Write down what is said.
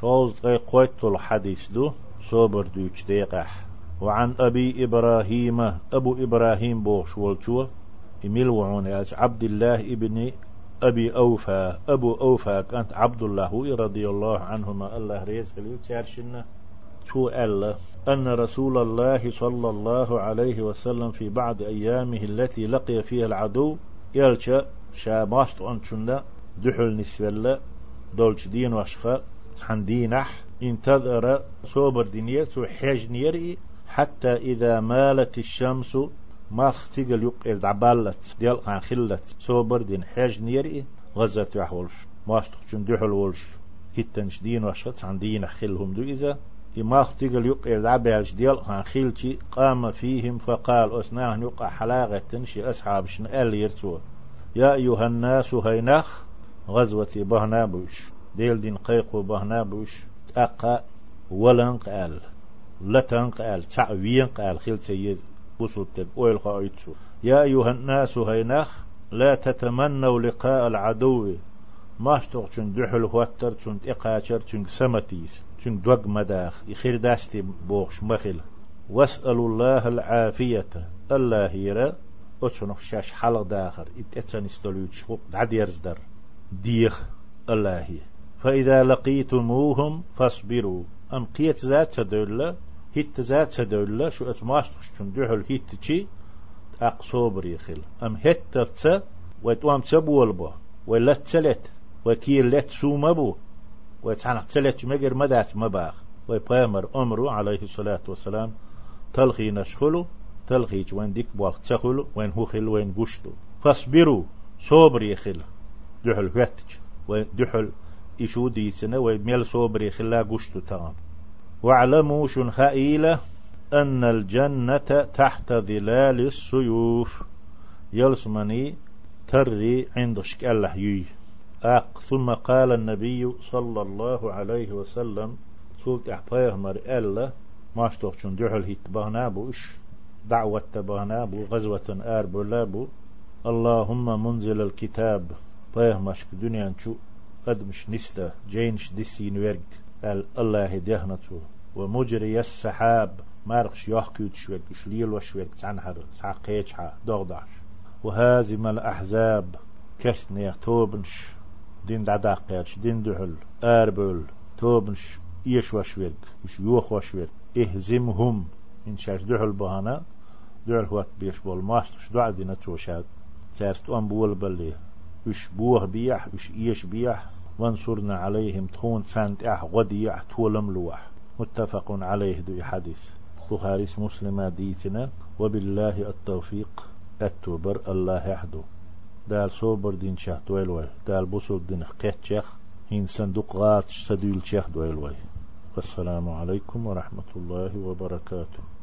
شوز غي قويت الحديث دو صوبر دوش ديقح وعن أبي إبراهيم أبو إبراهيم بوش والشو إميل وعون عبد الله ابن أبي أوفى أبو أوفى كانت عبد الله رضي الله عنهما. الله ريز خليل شارشنا شو ألا أن رسول الله صلى الله عليه وسلم في بعض أيامه التي لقي فيها العدو يلشا شاماست أنشنا دحل نسولا دولش دين وشخا عن دينح انتظر صوبر دينير سو نيري حتى إذا مالت الشمس ما تيجل يقير دعبالت ديال قان خلت صوبر دين حاج نيري غزت يحولش ما استخشن دحل ولش دين وشخت عن دين خلهم دو إذا. إماخ تيجل يقير دعبالش ديال قان خلتي قام فيهم فقال أسناه يقع حلاغة تنشي أصحاب شن أل يرتو يا أيها الناس هينخ غزوة بهنا بوش. ديل دين قيقو بهنا بوش أقا ولن قال لتن قال تعوين قال خيل سيز بسوتك أويل خايتسو يا أيها الناس هينخ لا تتمنوا لقاء العدو. ما اشتغشن دحل هوتر تشن إقاشر تشن سمتيس تشن دوغ مداخ. يخير داستي بوخش مخل واسألوا الله العافية. الله يرى أتشنخ شاش حلق داخر. اتأتن استلوش عد يرزدر ديخ الله فإذا لقيتموهم فاصبروا. أم قيت ذات سدولة هيت ذات سدولة شو أتماش تشتن دوحل هيت تشي؟ أقصوبر يخل أم هيت تفتسا ويتوام تبول بو ولا تسلت وكير لت سوم بو ويتعنق تسلت مجر مدات مباخ ويبامر أمرو عليه الصلاة والسلام تلخي نشخلو تلخي وين ديك بوالك تخلو وين هو خل وين قشتو. فاصبروا صوبر يخل دحل هاتج ودحل إشو ديسنا وميل صوبر خلا قشتو تغام واعلموا شن خائلة أن الجنة تحت ظلال السيوف. يلسمني تري عند شك الله يي أق ثم قال النبي صلى الله عليه وسلم سلط أحبايه مر ألا ما شن دحل هيت بغنابو إش دعوة بغنابو غزوة آر بلابو اللهم منزل الكتاب طيه مشك دنيا نشو قدمش نستا جينش دسين ورق قال الله هديهنتو ومجري السحاب. مارقش يحكي تشوك شليل وشوك تعنحر سعقيتشها دغدعش وهازم الأحزاب. كشني توبنش. دين دعداقيرش دين دحل آربل توبنش إيش وشوك وش يوخ وشوك إهزمهم. إن شاش دحل بهانا. دعل هو بيش بول ماستش دعا دينا توشاد تارست أم بول بليه وش بوه بيح وش إيش بيح. وانصرنا عليهم تخون سانت أح غديح تولم لوح. متفق عليه دو حديث. بخاري مسلم ديتنا. وبالله التوفيق. التوبر الله يحدو دال صوبر دين شيخ دويلوي دال بوسو دين قيت شيخ. هين صندوق غات سدويل شيخ دويلوي والسلام عليكم ورحمة الله وبركاته.